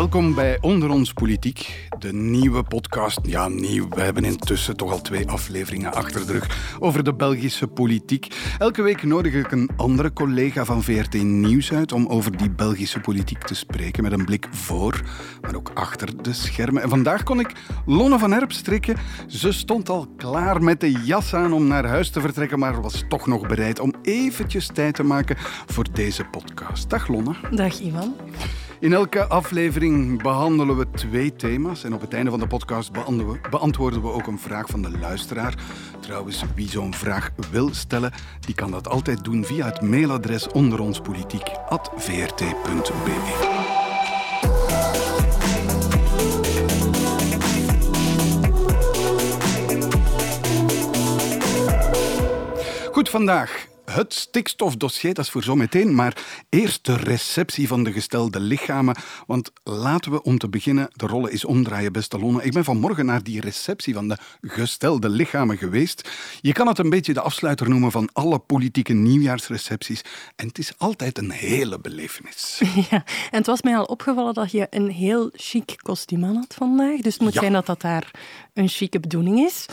Welkom bij Onder ons Politiek, de nieuwe podcast. Ja, nieuw. We hebben intussen toch al twee afleveringen achter de rug over de Belgische politiek. Elke week nodig ik een andere collega van VRT Nieuws uit om over die Belgische politiek te spreken. Met een blik voor, maar ook achter de schermen. En vandaag kon ik Lonne van Herp strikken. Ze stond al klaar met de jas aan om naar huis te vertrekken, maar was toch nog bereid om eventjes tijd te maken voor deze podcast. Dag Lonne. Dag Ivan. In elke aflevering behandelen we twee thema's. En op het einde van de podcast beantwoorden we ook een vraag van de luisteraar. Trouwens, wie zo'n vraag wil stellen, die kan dat altijd doen via het mailadres onderonspolitiek.vrt.be. Goed, vandaag het stikstofdossier, dat is voor zometeen. Maar eerst de receptie van de gestelde lichamen. Want laten we om te beginnen de rollen eens omdraaien, beste Lonne. Ik ben vanmorgen naar die receptie van de gestelde lichamen geweest. Je kan het een beetje de afsluiter noemen van alle politieke nieuwjaarsrecepties. En het is altijd een hele belevenis. Ja, en het was mij al opgevallen dat je een heel chic kostuum aan had vandaag. Dus het moet zijn dat dat daar een chique bedoeling is.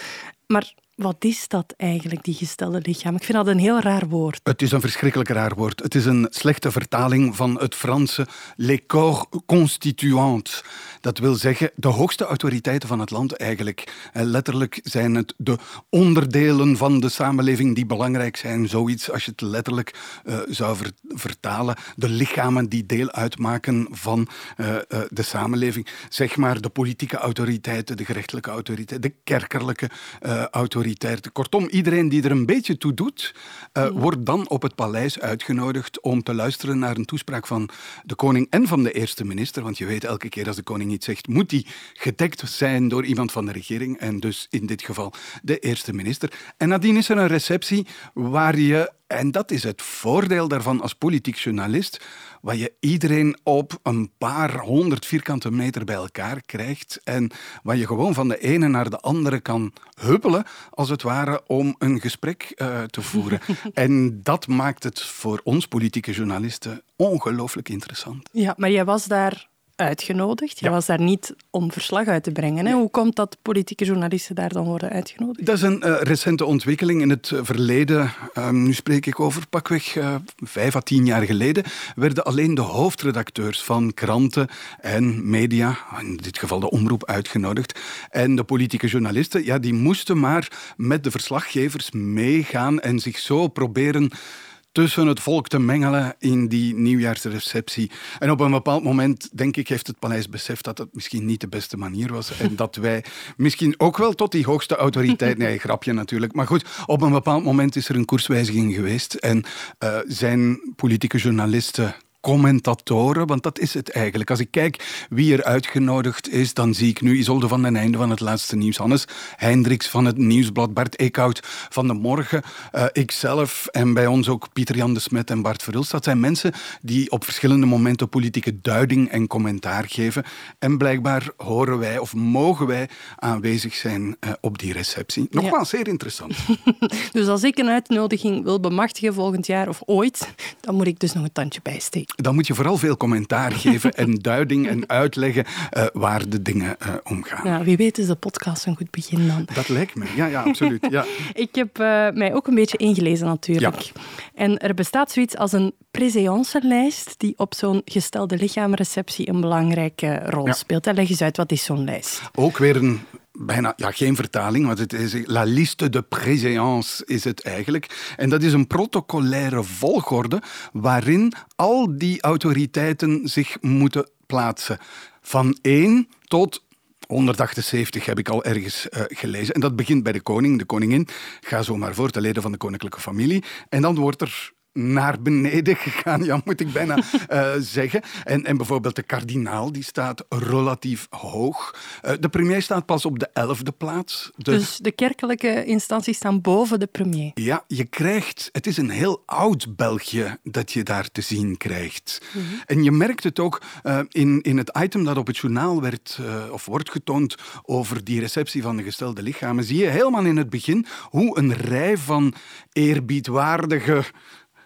Maar wat is dat eigenlijk, die gestelde lichaam? Ik vind dat een heel raar woord. Het is een verschrikkelijk raar woord. Het is een slechte vertaling van het Franse les corps constituants. Dat wil zeggen de hoogste autoriteiten van het land eigenlijk. Letterlijk zijn het de onderdelen van de samenleving die belangrijk zijn. Zoiets als je het letterlijk uh, zou vertalen. De lichamen die deel uitmaken van uh, uh, de samenleving. Zeg maar de politieke autoriteiten, de gerechtelijke autoriteiten, de kerkerlijke autoriteiten Kortom, iedereen die er een beetje toe doet, uh, wordt dan op het paleis uitgenodigd om te luisteren naar een toespraak van de koning en van de eerste minister. Want je weet, elke keer als de koning zegt, moet die gedekt zijn door iemand van de regering. En dus in dit geval de eerste minister. En nadien is er een receptie waar je en dat is het voordeel daarvan als politiek journalist, waar je iedereen op een paar honderd vierkante meter bij elkaar krijgt en waar je gewoon van de ene naar de andere kan huppelen, als het ware, om een gesprek uh, te voeren. en dat maakt het voor ons politieke journalisten ongelooflijk interessant. Ja, maar jij was daar uitgenodigd. Je was daar niet om verslag uit te brengen. Hè? Hoe komt dat politieke journalisten daar dan worden uitgenodigd? Dat is een uh, recente ontwikkeling. In het verleden, um, nu spreek ik over pakweg uh, vijf à tien jaar geleden, werden alleen de hoofdredacteurs van kranten en media, in dit geval de omroep, uitgenodigd. En de politieke journalisten, ja, die moesten maar met de verslaggevers meegaan en zich zo proberen tussen het volk te mengelen in die nieuwjaarsreceptie. En op een bepaald moment, denk ik, heeft het paleis beseft dat het misschien niet de beste manier was. En dat wij misschien ook wel tot die hoogste autoriteit... Nee, grapje natuurlijk. Maar goed, op een bepaald moment is er een koerswijziging geweest. En uh, zijn politieke journalisten commentatoren, want dat is het eigenlijk. Als ik kijk wie er uitgenodigd is, dan zie ik nu Isolde van den Einde van het laatste nieuws, Hannes Hendricks van het Nieuwsblad, Bart Eekhout van de Morgen, uh, ikzelf en bij ons ook Pieter Jan de Smet en Bart Verhulst. Dat zijn mensen die op verschillende momenten politieke duiding en commentaar geven. En blijkbaar horen wij of mogen wij aanwezig zijn uh, op die receptie. Nogmaals, ja. zeer interessant. dus als ik een uitnodiging wil bemachtigen volgend jaar of ooit, dan moet ik dus nog een tandje bijsteken dan moet je vooral veel commentaar geven en duiding en uitleggen uh, waar de dingen uh, om gaan. Ja, wie weet is de podcast een goed begin dan. Dat lijkt me, ja, ja absoluut. Ja. Ik heb uh, mij ook een beetje ingelezen natuurlijk. Ja. En er bestaat zoiets als een préséance-lijst die op zo'n gestelde lichaamreceptie een belangrijke rol ja. speelt. Leg eens uit, wat is zo'n lijst? Ook weer een bijna ja, geen vertaling, want het is la liste de préséance is het eigenlijk. En dat is een protocolaire volgorde waarin al die autoriteiten zich moeten plaatsen. Van 1 tot 178 heb ik al ergens uh, gelezen. En dat begint bij de koning, de koningin. Ga zo maar voor, de leden van de koninklijke familie. En dan wordt er naar beneden gegaan, ja, moet ik bijna uh, zeggen. En, en bijvoorbeeld de kardinaal, die staat relatief hoog. Uh, de premier staat pas op de elfde plaats. De... Dus de kerkelijke instanties staan boven de premier? Ja, je krijgt... Het is een heel oud België dat je daar te zien krijgt. Mm -hmm. En je merkt het ook uh, in, in het item dat op het journaal werd, of wordt getoond over die receptie van de gestelde lichamen, zie je helemaal in het begin hoe een rij van eerbiedwaardige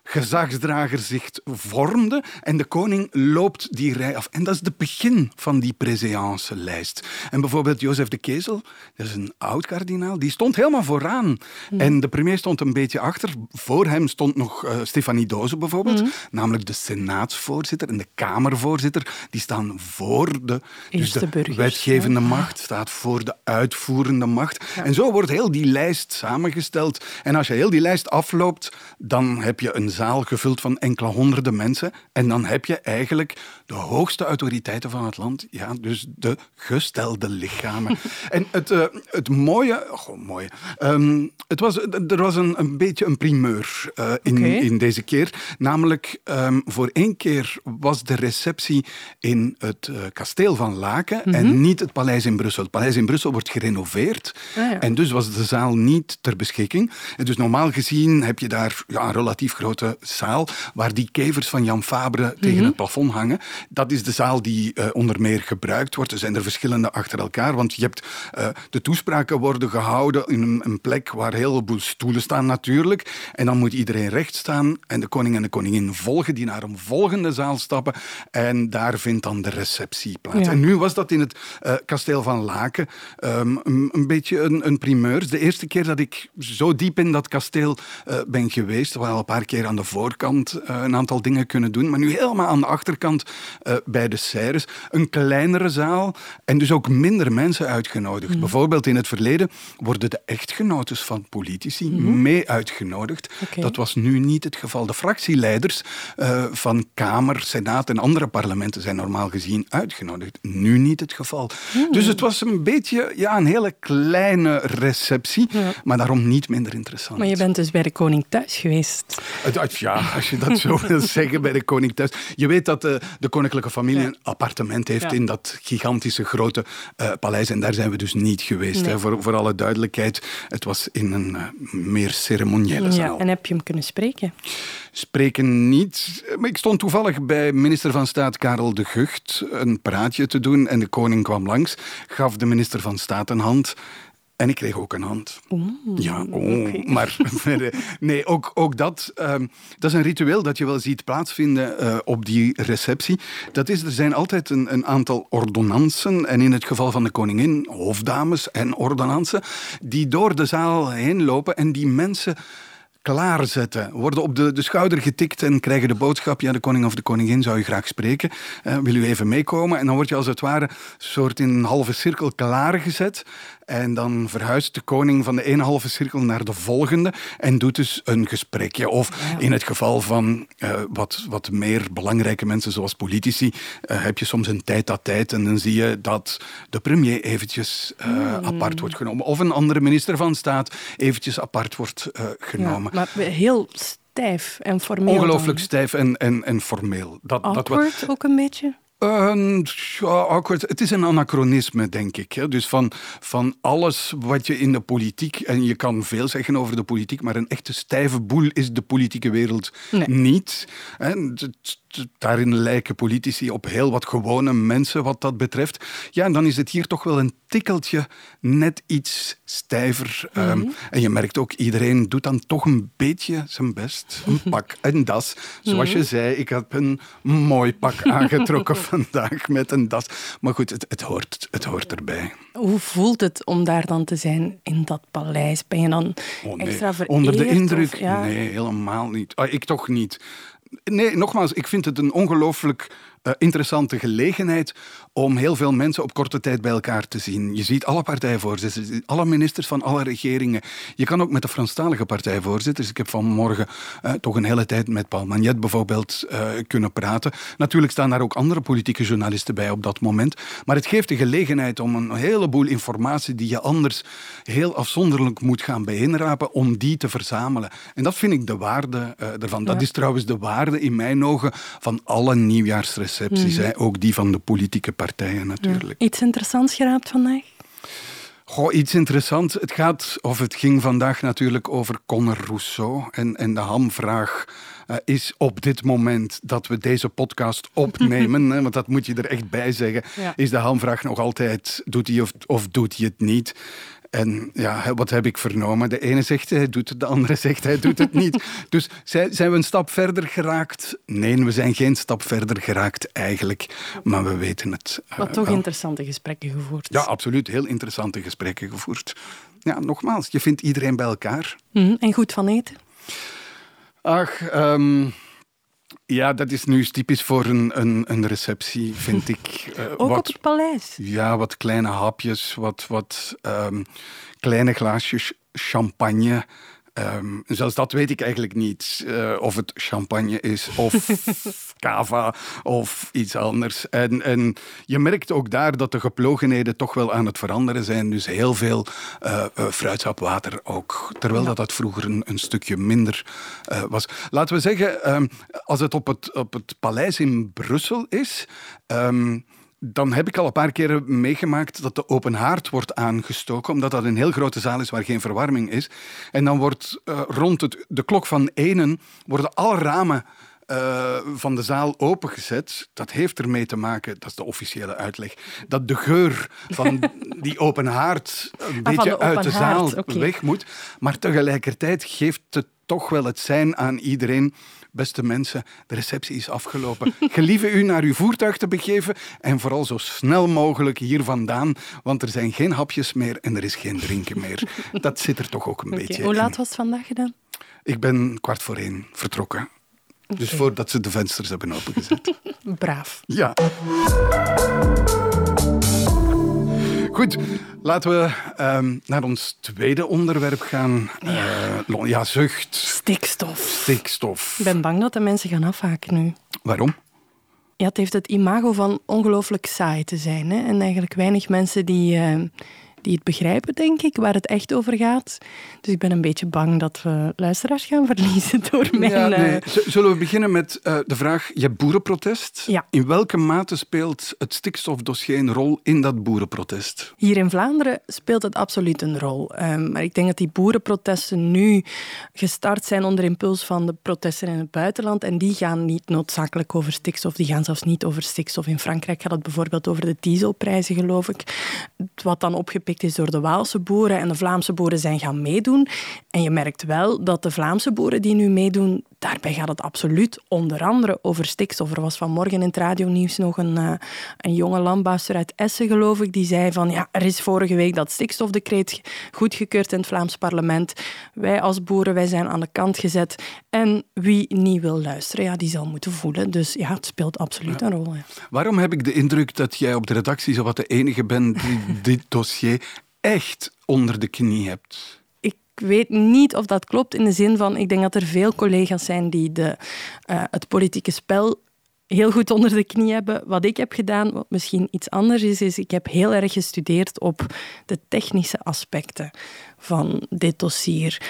gezagsdrager zich vormde en de koning loopt die rij af. En dat is het begin van die préséance-lijst. En bijvoorbeeld Jozef de Kezel, dat is een oud-kardinaal, die stond helemaal vooraan. En de premier stond een beetje achter. Voor hem stond nog uh, Stefanie Doze bijvoorbeeld, namelijk de senaatsvoorzitter en de kamervoorzitter. Die staan voor de, dus de wetgevende macht, staat voor de uitvoerende macht. En zo wordt heel die lijst samengesteld. En als je heel die lijst afloopt, dan heb je een zaal gevuld van enkele honderden mensen. En dan heb je eigenlijk de hoogste autoriteiten van het land. Ja, dus de gestelde lichamen. en het, uh, het mooie... Oh, mooie. Um, het was, er was een, een beetje een primeur uh, in, okay. in deze keer. Namelijk, um, voor één keer was de receptie in het uh, kasteel van Laken mm -hmm. en niet het paleis in Brussel. Het paleis in Brussel wordt gerenoveerd. Ah, ja. En dus was de zaal niet ter beschikking. En dus normaal gezien heb je daar ja, een relatief grote zaal waar die kevers van Jan Fabre mm -hmm. tegen het plafond hangen. Dat is de zaal die uh, onder meer gebruikt wordt. Er zijn er verschillende achter elkaar, want je hebt uh, de toespraken worden gehouden in een, een plek waar heel veel stoelen staan natuurlijk. En dan moet iedereen recht staan en de koning en de koningin volgen die naar een volgende zaal stappen. En daar vindt dan de receptie plaats. Ja. En nu was dat in het uh, kasteel van Laken um, een, een, beetje een, een primeur. De eerste keer dat ik zo diep in dat kasteel uh, ben geweest, wel een paar keer aan de voorkant uh, een aantal dingen kunnen doen, maar nu helemaal aan de achterkant bij de serres. Een kleinere zaal en dus ook minder mensen uitgenodigd. Mm. Bijvoorbeeld in het verleden worden de echtgenotes van politici mm -hmm. mee uitgenodigd. Okay. Dat was nu niet het geval. De fractieleiders uh, van Kamer, Senaat en andere parlementen zijn normaal gezien uitgenodigd. Nu niet het geval. Mm. Dus het was een beetje ja, een hele kleine receptie, ja. maar daarom niet minder interessant. Maar je bent dus bij de koning thuis geweest. Ja, als je dat zo wil zeggen, bij de koning thuis. Je weet dat de, de koninklijke familie een appartement heeft in dat gigantische grote uh, paleis en daar zijn we dus niet geweest. Nee. Hè, voor, voor alle duidelijkheid, het was in een uh, meer ceremoniële zaal. En heb je hem kunnen spreken? Spreken niet. Maar ik stond toevallig bij minister van Staat Karel de Gucht een praatje te doen en de koning kwam langs, gaf de minister van Staat een hand. En ik kreeg ook een hand. Oeh, ja, oh, okay. maar nee, ook, ook dat, um, dat is een ritueel dat je wel ziet plaatsvinden uh, op die receptie. Dat is, er zijn altijd een, een aantal ordonnansen, en in het geval van de koningin, hofdames en ordonnansen, die door de zaal heen lopen en die mensen klaarzetten. Worden op de, de schouder getikt en krijgen de boodschap: ja, de koning of de koningin zou je graag spreken. Uh, wil u even meekomen? En dan word je als het ware soort in een halve cirkel klaargezet. En dan verhuist de koning van de ene halve cirkel naar de volgende en doet dus een gesprekje. Of in het geval van uh, wat, wat meer belangrijke mensen, zoals politici, uh, heb je soms een tijd dat tijd en dan zie je dat de premier eventjes uh, mm. apart wordt genomen. Of een andere minister van Staat eventjes apart wordt genomen. Ja, maar heel stijf en formeel. Ongelooflijk dan. stijf en, en, en formeel. Dat, Awkward dat, ook een beetje? Uh, ja. Het is een anachronisme, denk ik. Hè. Dus van, van alles wat je in de politiek, en je kan veel zeggen over de politiek, maar een echte stijve boel is de politieke wereld nee. niet. Hè. Daarin lijken politici op heel wat gewone mensen wat dat betreft. Ja, en dan is het hier toch wel een tikkeltje net iets stijver. Mm -hmm. um, en je merkt ook, iedereen doet dan toch een beetje zijn best. Een pak, een das. Zoals mm -hmm. je zei, ik heb een mooi pak aangetrokken vandaag met een das. Maar goed, het, het, hoort, het hoort erbij. Hoe voelt het om daar dan te zijn in dat paleis? Ben je dan oh, nee. extra vereerd? Onder de indruk? Of, ja? Nee, helemaal niet. Ah, ik toch niet. Nee, nogmaals, ik vind het een ongelooflijk uh, interessante gelegenheid om heel veel mensen op korte tijd bij elkaar te zien. Je ziet alle partijvoorzitters, alle ministers van alle regeringen. Je kan ook met de Franstalige partijvoorzitters. Ik heb vanmorgen uh, toch een hele tijd met Paul Magnet bijvoorbeeld uh, kunnen praten. Natuurlijk staan daar ook andere politieke journalisten bij op dat moment. Maar het geeft de gelegenheid om een heleboel informatie die je anders heel afzonderlijk moet gaan bijeenrapen, om die te verzamelen. En dat vind ik de waarde ervan. Ja. Dat is trouwens de waarde in mijn ogen van alle nieuwjaarsrecepties. Mm. Ook die van de politieke partijen natuurlijk. Ja. Iets interessants geraapt vandaag? Goh, iets interessants. Het gaat, of het ging vandaag natuurlijk over Conor Rousseau en, en de hamvraag. Uh, is op dit moment dat we deze podcast opnemen, hè, want dat moet je er echt bij zeggen, ja. is de hamvraag nog altijd, doet hij of, of doet hij het niet? En ja, wat heb ik vernomen? De ene zegt hij doet het, de andere zegt hij doet het niet. Dus zijn we een stap verder geraakt? Nee, we zijn geen stap verder geraakt eigenlijk, maar we weten het. Uh, toch interessante gesprekken gevoerd. Ja, absoluut. Heel interessante gesprekken gevoerd. Ja, nogmaals, je vindt iedereen bij elkaar. Mhm, en goed van eten? Ach, um, ja, dat is nu typisch voor een, een, een receptie, vind ik. Uh, Ook wat, op het paleis? Ja, wat kleine hapjes, wat, wat um, kleine glaasjes champagne. Um, zelfs dat weet ik eigenlijk niet. Uh, of het champagne is, of cava, of iets anders. En, en je merkt ook daar dat de geplogenheden toch wel aan het veranderen zijn. Dus heel veel uh, uh, fruitsapwater ook. Terwijl dat, dat vroeger een, een stukje minder was. Laten we zeggen, um, als het op het, op het paleis in Brussel is... Um, dan heb ik al een paar keren meegemaakt dat de open haard wordt aangestoken, omdat dat een heel grote zaal is waar geen verwarming is. En dan wordt uh, rond het, de klok van enen worden alle ramen uh, van de zaal opengezet. Dat heeft ermee te maken, dat is de officiële uitleg, dat de geur van die open haard een ah, beetje de uit de zaal okay. weg moet. Maar tegelijkertijd geeft het toch wel het zijn aan iedereen beste mensen, de receptie is afgelopen. Gelieve u naar uw voertuig te begeven en vooral zo snel mogelijk hier vandaan, want er zijn geen hapjes meer en er is geen drinken meer. Dat zit er toch ook een okay. beetje Hoe laat was het vandaag gedaan? Ik ben kwart voor één vertrokken. Okay. Dus voordat ze de vensters hebben opengezet. Braaf. Ja. Goed, laten we um, naar ons tweede onderwerp gaan. Ja. Uh, ja, zucht. Stikstof. Stikstof. Ik ben bang dat de mensen gaan afhaken nu. Waarom? Ja, het heeft het imago van ongelooflijk saai te zijn. Hè? En eigenlijk weinig mensen die, uh, die het begrijpen, denk ik, waar het echt over gaat. Dus ik ben een beetje bang dat we luisteraars gaan verliezen door mijn... Ja, nee. uh... Zullen we beginnen met uh, de vraag, je boerenprotest. Ja. In welke mate speelt het stikstofdossier een rol in dat boerenprotest? Hier in Vlaanderen speelt het absoluut een rol. Um, maar ik denk dat die boerenprotesten nu gestart zijn onder impuls van de protesten in het buitenland. En die gaan niet noodzakelijk over stikstof. Die gaan zelfs niet over stikstof. In Frankrijk gaat het bijvoorbeeld over de dieselprijzen, geloof ik. Wat dan opgepikt is door de Waalse boeren en de Vlaamse boeren zijn gaan meedoen. En je merkt wel dat de Vlaamse boeren die nu meedoen, daarbij gaat het absoluut onder andere over stikstof. Er was vanmorgen in het radionieuws nog een, uh, een jonge landbouwster uit Essen, geloof ik, die zei van ja, er is vorige week dat stikstofdecreet goedgekeurd in het Vlaams parlement. Wij als boeren, wij zijn aan de kant gezet. En wie niet wil luisteren, ja, die zal moeten voelen. Dus ja, het speelt absoluut ja. een rol. Ja. Waarom heb ik de indruk dat jij op de redactie zo wat de enige bent die dit dossier echt onder de knie hebt? Weet niet of dat klopt in de zin van, ik denk dat er veel collega's zijn die de, uh, het politieke spel heel goed onder de knie hebben. Wat ik heb gedaan, wat misschien iets anders is, is ik heb heel erg gestudeerd op de technische aspecten van dit dossier.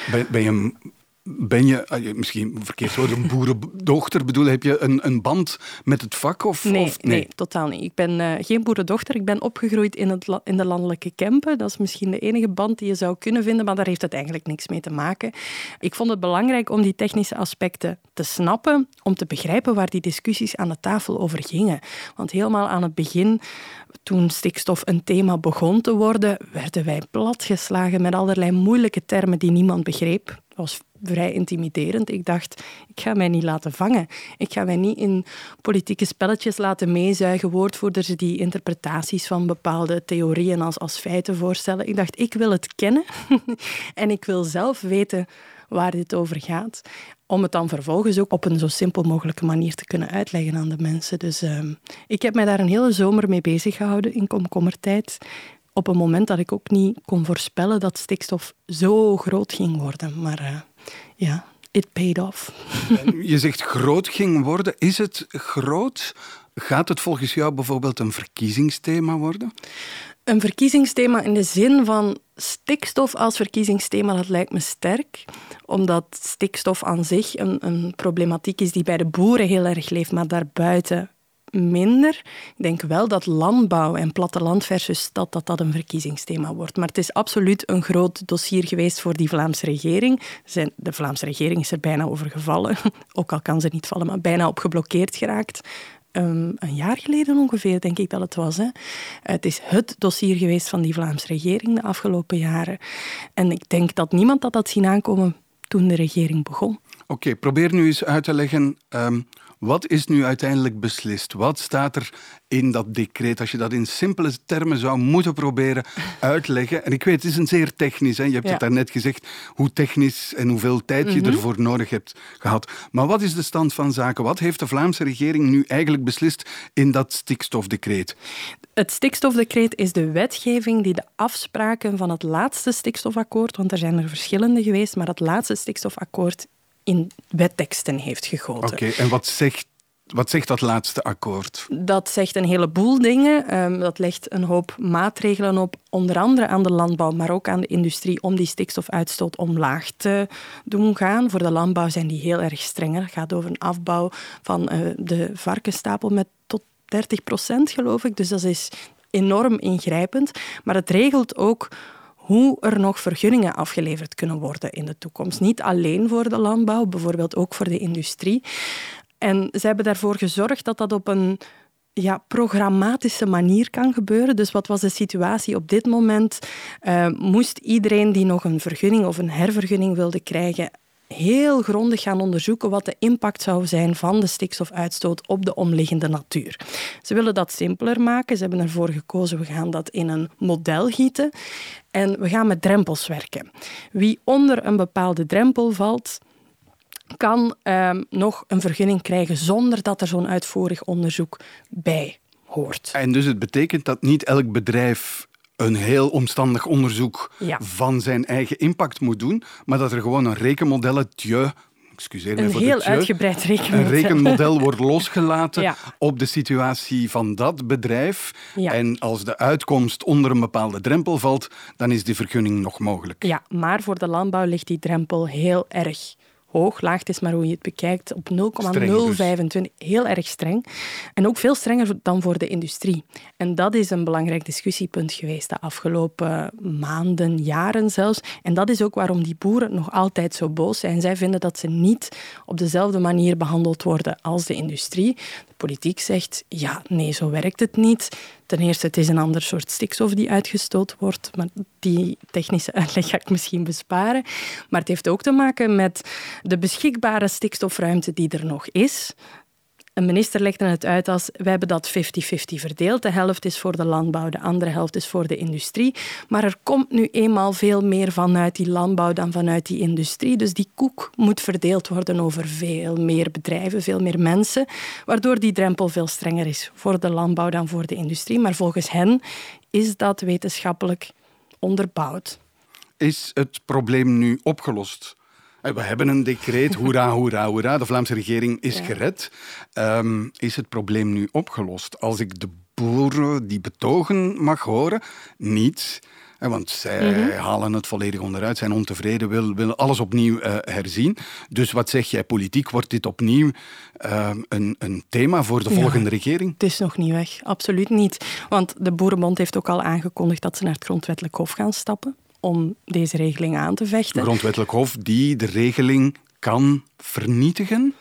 Ben je, ah, misschien verkeerd woord, een boerendochter? Bedoel, heb je een, een band met het vak? Of, nee, of, nee? nee totaal niet. Ik ben uh, geen boerendochter. Ik ben opgegroeid in, het, in de landelijke Kempen. Dat is misschien de enige band die je zou kunnen vinden, maar daar heeft het eigenlijk niks mee te maken. Ik vond het belangrijk om die technische aspecten te snappen, om te begrijpen waar die discussies aan de tafel over gingen. Want helemaal aan het begin toen stikstof een thema begon te worden, werden wij platgeslagen met allerlei moeilijke termen die niemand begreep. Was vrij intimiderend. Ik dacht, ik ga mij niet laten vangen. Ik ga mij niet in politieke spelletjes laten meezuigen, woordvoerders die interpretaties van bepaalde theorieën als, als feiten voorstellen. Ik dacht, ik wil het kennen en ik wil zelf weten waar dit over gaat. Om het dan vervolgens ook op een zo simpel mogelijke manier te kunnen uitleggen aan de mensen. Dus uh, ik heb mij daar een hele zomer mee bezig gehouden in komkommertijd. Op een moment dat ik ook niet kon voorspellen dat stikstof zo groot ging worden. Maar uh, ja, it paid off. Je zegt groot ging worden. Is het groot? Gaat het volgens jou bijvoorbeeld een verkiezingsthema worden? Een verkiezingsthema in de zin van stikstof als verkiezingsthema, dat lijkt me sterk. Omdat stikstof aan zich een, een problematiek is die bij de boeren heel erg leeft, maar daarbuiten minder. Ik denk wel dat landbouw en platteland versus stad dat dat een verkiezingsthema wordt. Maar het is absoluut een groot dossier geweest voor die Vlaamse regering. De Vlaamse regering is er bijna over gevallen, ook al kan ze niet vallen, maar bijna op geblokkeerd geraakt um, een jaar geleden ongeveer, denk ik dat het was. Hè. Het is het dossier geweest van die Vlaamse regering de afgelopen jaren. En ik denk dat niemand dat had zien aankomen toen de regering begon. Oké, probeer nu eens uit te leggen. Um, wat is nu uiteindelijk beslist? Wat staat er in dat decreet? Als je dat in simpele termen zou moeten proberen uitleggen. En ik weet, het is een zeer technisch. Hè? Je hebt het daarnet gezegd hoe technisch en hoeveel tijd je mhm. ervoor nodig hebt gehad. Maar wat is de stand van zaken? Wat heeft de Vlaamse regering nu eigenlijk beslist in dat stikstofdecreet? Het stikstofdecreet is de wetgeving die de afspraken van het laatste stikstofakkoord, want er zijn er verschillende geweest, maar het laatste stikstofakkoord in wetteksten heeft gegoten. Oké, en wat zegt wat zegt dat laatste akkoord? Dat zegt een heleboel dingen. Ehm, dat legt een hoop maatregelen op, onder andere aan de landbouw, maar ook aan de industrie, om die stikstofuitstoot omlaag te doen gaan. Voor de landbouw zijn die heel erg strenger. Het gaat over een afbouw van uh, de varkenstapel met tot 30 procent, geloof ik. Dus dat is enorm ingrijpend. Maar het regelt ook hoe er nog vergunningen afgeleverd kunnen worden in de toekomst. Niet alleen voor de landbouw, bijvoorbeeld ook voor de industrie. En ze hebben daarvoor gezorgd dat dat op een ja, programmatische manier kan gebeuren. Dus wat was de situatie op dit moment? Uh, moest iedereen die nog een vergunning of een hervergunning wilde krijgen, heel grondig gaan onderzoeken wat de impact zou zijn van de stikstofuitstoot op de omliggende natuur. Ze willen dat simpeler maken. Ze hebben ervoor gekozen, we gaan dat in een model gieten en we gaan met drempels werken. Wie onder een bepaalde drempel valt, kan ehm, nog een vergunning krijgen zonder dat er zo'n uitvoerig onderzoek bij hoort. En dus het betekent dat niet elk bedrijf een heel omstandig onderzoek van zijn eigen impact moet doen, maar dat er gewoon een rekenmodelletje excuseer voor heel uitgebreid rekenmodel. Een rekenmodel wordt losgelaten op de situatie van dat bedrijf. En als de uitkomst onder een bepaalde drempel valt, dan is die vergunning nog mogelijk. Ja, maar voor de landbouw ligt die drempel heel erg hoog, laag, is maar hoe je het bekijkt, op 0,025. Dus. Heel erg streng. En ook veel strenger dan voor de industrie. En dat is een belangrijk discussiepunt geweest de afgelopen maanden, jaren zelfs. En dat is ook waarom die boeren nog altijd zo boos zijn. Zij vinden dat ze niet op dezelfde manier behandeld worden als de industrie. De politiek zegt, ja, nee, zo werkt het niet. Ten eerste, het is een ander soort stikstof die uitgestoten wordt, maar die technische uitleg ga ik misschien besparen. Maar het heeft ook te maken met de beschikbare stikstofruimte die er nog is. Een minister legde het uit als we hebben dat 50-50 verdeeld. De helft is voor de landbouw, de andere helft is voor de industrie. Maar er komt nu eenmaal veel meer vanuit die landbouw dan vanuit die industrie. Dus die koek moet verdeeld worden over veel meer bedrijven, veel meer mensen, waardoor die drempel veel strenger is voor de landbouw dan voor de industrie. Maar volgens hen is dat wetenschappelijk onderbouwd. Is het probleem nu opgelost? Eh, we hebben een decreet, hoera, hoera, hoera. De Vlaamse regering is gered. Um, is het probleem nu opgelost? Als ik de boeren die betogen mag horen, niet. Eh, want zij mhm. halen het volledig onderuit, zijn ontevreden, willen wil alles opnieuw uh, herzien. Dus wat zeg jij, politiek, wordt dit opnieuw uh, een, een, thema voor de volgende regering? Het is nog niet weg, absoluut niet. Want de Boerenbond heeft ook al aangekondigd dat ze naar het grondwettelijk hof gaan stappen om deze regeling aan te vechten. Grondwettelijk hof die de regeling kan vernietigen?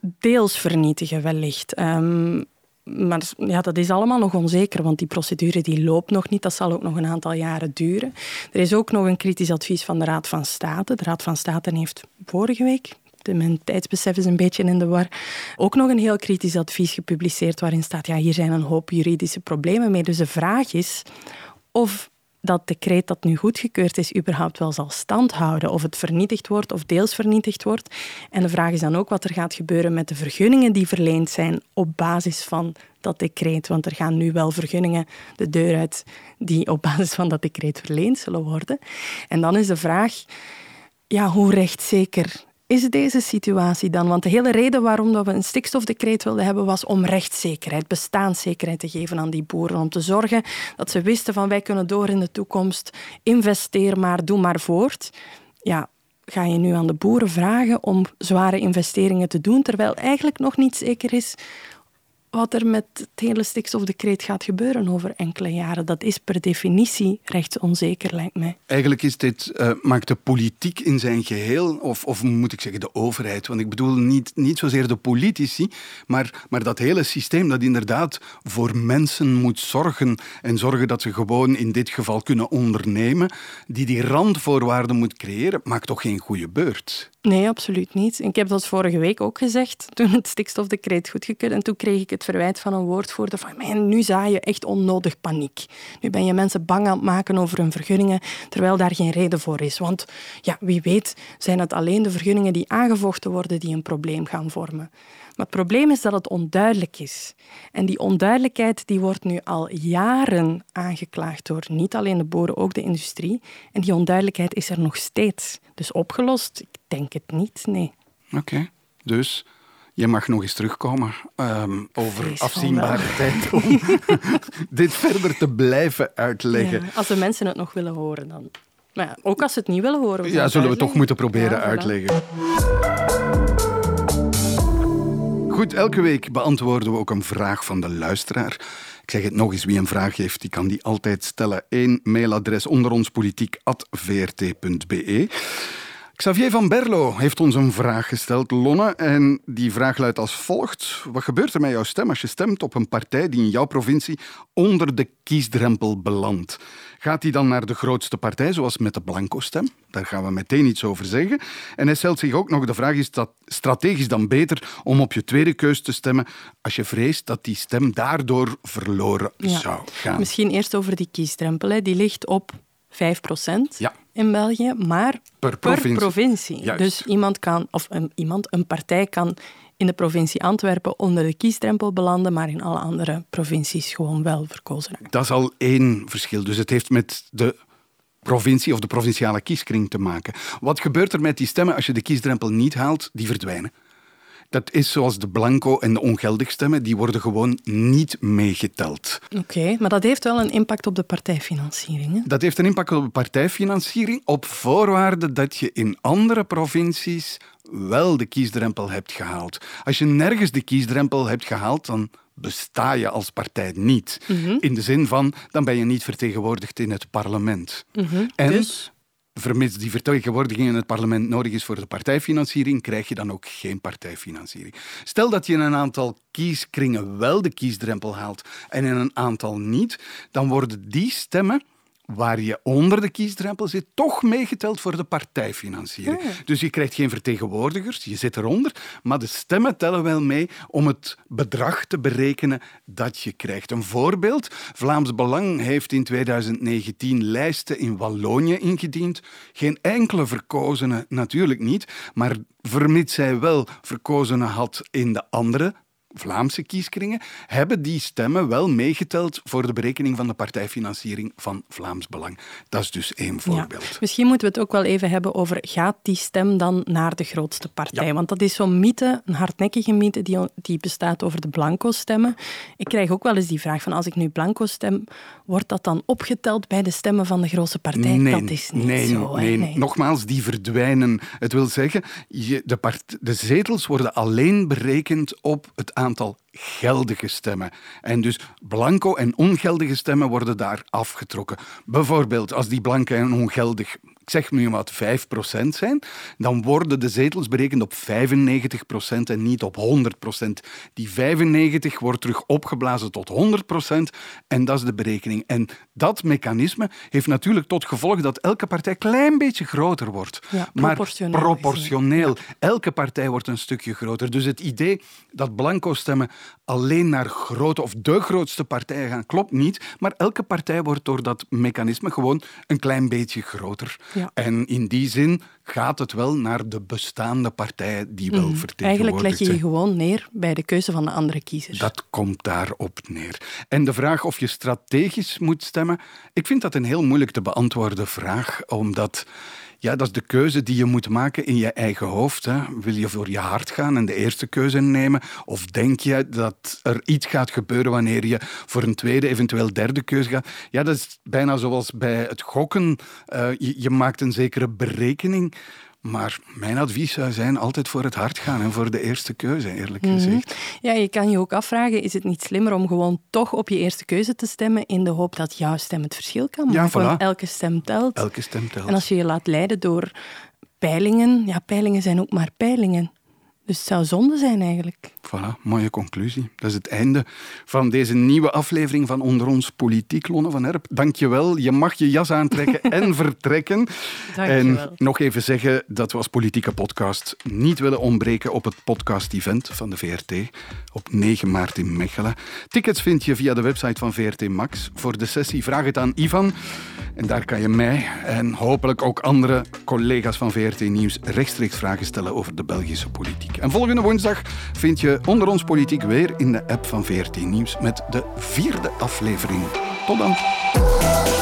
Deels vernietigen wellicht. Um, maar ja, dat is allemaal nog onzeker, want die procedure die loopt nog niet. Dat zal ook nog een aantal jaren duren. Er is ook nog een kritisch advies van de Raad van State. De Raad van State heeft vorige week, mijn tijdsbesef is een beetje in de war, ook nog een heel kritisch advies gepubliceerd waarin staat, ja, hier zijn een hoop juridische problemen mee. Dus de vraag is of dat decreet dat nu goedgekeurd is, überhaupt wel zal standhouden. Of het vernietigd wordt of deels vernietigd wordt. En de vraag is dan ook wat er gaat gebeuren met de vergunningen die verleend zijn op basis van dat decreet. Want er gaan nu wel vergunningen de deur uit die op basis van dat decreet verleend zullen worden. En dan is de vraag, ja, hoe rechtszeker is deze situatie dan? Want de hele reden waarom we een stikstofdecreet wilden hebben was om rechtszekerheid, bestaanszekerheid te geven aan die boeren. Om te zorgen dat ze wisten van wij kunnen door in de toekomst, investeer maar, doe maar voort. Ja, ga je nu aan de boeren vragen om zware investeringen te doen, terwijl eigenlijk nog niet zeker is wat er met het hele stikstofdecreet gaat gebeuren over enkele jaren. Dat is per definitie rechtsonzeker, lijkt mij. Eigenlijk is dit, uh, maakt de politiek in zijn geheel, of, of moet ik zeggen de overheid, want ik bedoel niet, niet zozeer de politici, maar, maar dat hele systeem dat inderdaad voor mensen moet zorgen en zorgen dat ze gewoon in dit geval kunnen ondernemen, die die randvoorwaarden moet creëren, maakt toch geen goede beurt? Nee, absoluut niet. Ik heb dat vorige week ook gezegd, toen het stikstofdecreet goedgekeurd. En toen kreeg ik het verwijt van een woordvoerder van man, nu zaai je echt onnodig paniek. Nu ben je mensen bang aan het maken over hun vergunningen, terwijl daar geen reden voor is. Want ja, wie weet zijn het alleen de vergunningen die aangevochten worden die een probleem gaan vormen. Maar het probleem is dat het onduidelijk is. En die onduidelijkheid die wordt nu al jaren aangeklaagd door niet alleen de boeren, ook de industrie. En die onduidelijkheid is er nog steeds. Dus opgelost? Ik denk het niet, nee. Oké, dus je mag nog eens terugkomen um, over afzienbare tijd om dit verder te blijven uitleggen. Ja, als de mensen het nog willen horen dan. Maar ja, ook als ze het niet willen horen. Ja, zullen we toch moeten proberen uitleggen. Goed, elke week beantwoorden we ook een vraag van de luisteraar. Ik zeg het nog eens, wie een vraag heeft, die kan die altijd stellen. Eén mailadres onder ons politiek.vrt.be. Xavier van Berlo heeft ons een vraag gesteld, Lonne. En die vraag luidt als volgt. Wat gebeurt er met jouw stem als je stemt op een partij die in jouw provincie onder de kiesdrempel belandt? Gaat die dan naar de grootste partij, zoals met de blanco-stem? Daar gaan we meteen iets over zeggen. En hij stelt zich ook nog de vraag, is dat strategisch dan beter om op je tweede keus te stemmen als je vreest dat die stem daardoor verloren zou gaan? Misschien eerst over die kiesdrempel. Die ligt op 5 ja. In België, maar per provincie. Dus iemand kan, of een, iemand, een partij kan in de provincie Antwerpen onder de kiesdrempel belanden, maar in alle andere provincies gewoon wel verkozen raken. Dat is al één verschil. Dus het heeft met de provincie of de provinciale kieskring te maken. Wat gebeurt er met die stemmen als je de kiesdrempel niet haalt? Die verdwijnen. Dat is zoals de blanco en de ongeldig stemmen, die worden gewoon niet meegeteld. Oké, maar dat heeft wel een impact op de partijfinanciering. Hè? Dat heeft een impact op de partijfinanciering op voorwaarde dat je in andere provincies wel de kiesdrempel hebt gehaald. Als je nergens de kiesdrempel hebt gehaald, dan besta je als partij niet. Mhm. In de zin van, dan ben je niet vertegenwoordigd in het parlement. Mhm. En dus? Vermits die vertegenwoordiging in het parlement nodig is voor de partijfinanciering, krijg je dan ook geen partijfinanciering. Stel dat je in een aantal kieskringen wel de kiesdrempel haalt en in een aantal niet, dan worden die stemmen waar je onder de kiesdrempel zit, toch meegeteld voor de partijfinanciering. Ah. Dus je krijgt geen vertegenwoordigers, je zit eronder, maar de stemmen tellen wel mee om het bedrag te berekenen dat je krijgt. Een voorbeeld, Vlaams Belang heeft in 2019 lijsten in Wallonië ingediend. Geen enkele verkozene, natuurlijk niet, maar vermits zij wel verkozenen had in de andere Vlaamse kieskringen, hebben die stemmen wel meegeteld voor de berekening van de partijfinanciering van Vlaams Belang. Dat is dus één voorbeeld. misschien moeten we het ook wel even hebben over gaat die stem dan naar de grootste partij? Want dat is zo'n mythe, een hardnekkige mythe die, die bestaat over de blanco-stemmen. Ik krijg ook wel eens die vraag van als ik nu blanco stem, wordt dat dan opgeteld bij de stemmen van de grootste partij? Nee, dat is niet nee, zo. Nee. nee, nogmaals, die verdwijnen. Het wil zeggen, je, de, part, de zetels worden alleen berekend op het aantal geldige stemmen. En dus blanco en ongeldige stemmen worden daar afgetrokken. Bijvoorbeeld, als die blanke en ongeldig ik zeg nu wat, 5% zijn, dan worden de zetels berekend op 95% en niet op 100%. Die 95 wordt terug opgeblazen tot 100% en dat is de berekening. En dat mechanisme heeft natuurlijk tot gevolg dat elke partij een klein beetje groter wordt. Ja, proportioneel. Maar proportioneel. Elke partij wordt een stukje groter. Dus het idee dat blanco stemmen alleen naar grote of de grootste partijen gaan, klopt niet. Maar elke partij wordt door dat mechanisme gewoon een klein beetje groter. Ja. En in die zin gaat het wel naar de bestaande partijen die wel mm. vertegenwoordigd Eigenlijk leg je je gewoon neer bij de keuze van de andere kiezers. Dat komt daarop neer. En de vraag of je strategisch moet stemmen, ik vind dat een heel moeilijk te beantwoorden vraag, omdat ja, dat is de keuze die je moet maken in je eigen hoofd. Hè. Wil je voor je hart gaan en de eerste keuze nemen? Of denk je dat er iets gaat gebeuren wanneer je voor een tweede, eventueel derde keuze gaat? Ja, dat is bijna zoals bij het gokken. Je, je maakt een zekere berekening. Maar mijn advies zou zijn altijd voor het hart gaan en voor de eerste keuze, eerlijk mhm. gezegd. Ja, je kan je ook afvragen, is het niet slimmer om gewoon toch op je eerste keuze te stemmen in de hoop dat jouw stem het verschil kan maken? Ja, elke stem telt. Elke stem telt. En als je je laat leiden door peilingen, ja, peilingen zijn ook maar peilingen. Dus het zou zonde zijn eigenlijk. Voilà, mooie conclusie. Dat is het einde van deze nieuwe aflevering van Onder ons Politiek. Lonne van Herp, dank je wel. Je mag je jas aantrekken en vertrekken. Dank en je wel. nog even zeggen dat we als politieke podcast niet willen ontbreken op het podcast-event van de VRT op 9 maart in Mechelen. Tickets vind je via de website van VRT Max. Voor de sessie vraag het aan Ivan. En daar kan je mij en hopelijk ook andere collega's van VRT Nieuws rechtstreeks vragen stellen over de Belgische politiek. En volgende woensdag vind je Onder ons Politiek weer in de app van VRT Nieuws met de vierde aflevering. Tot dan.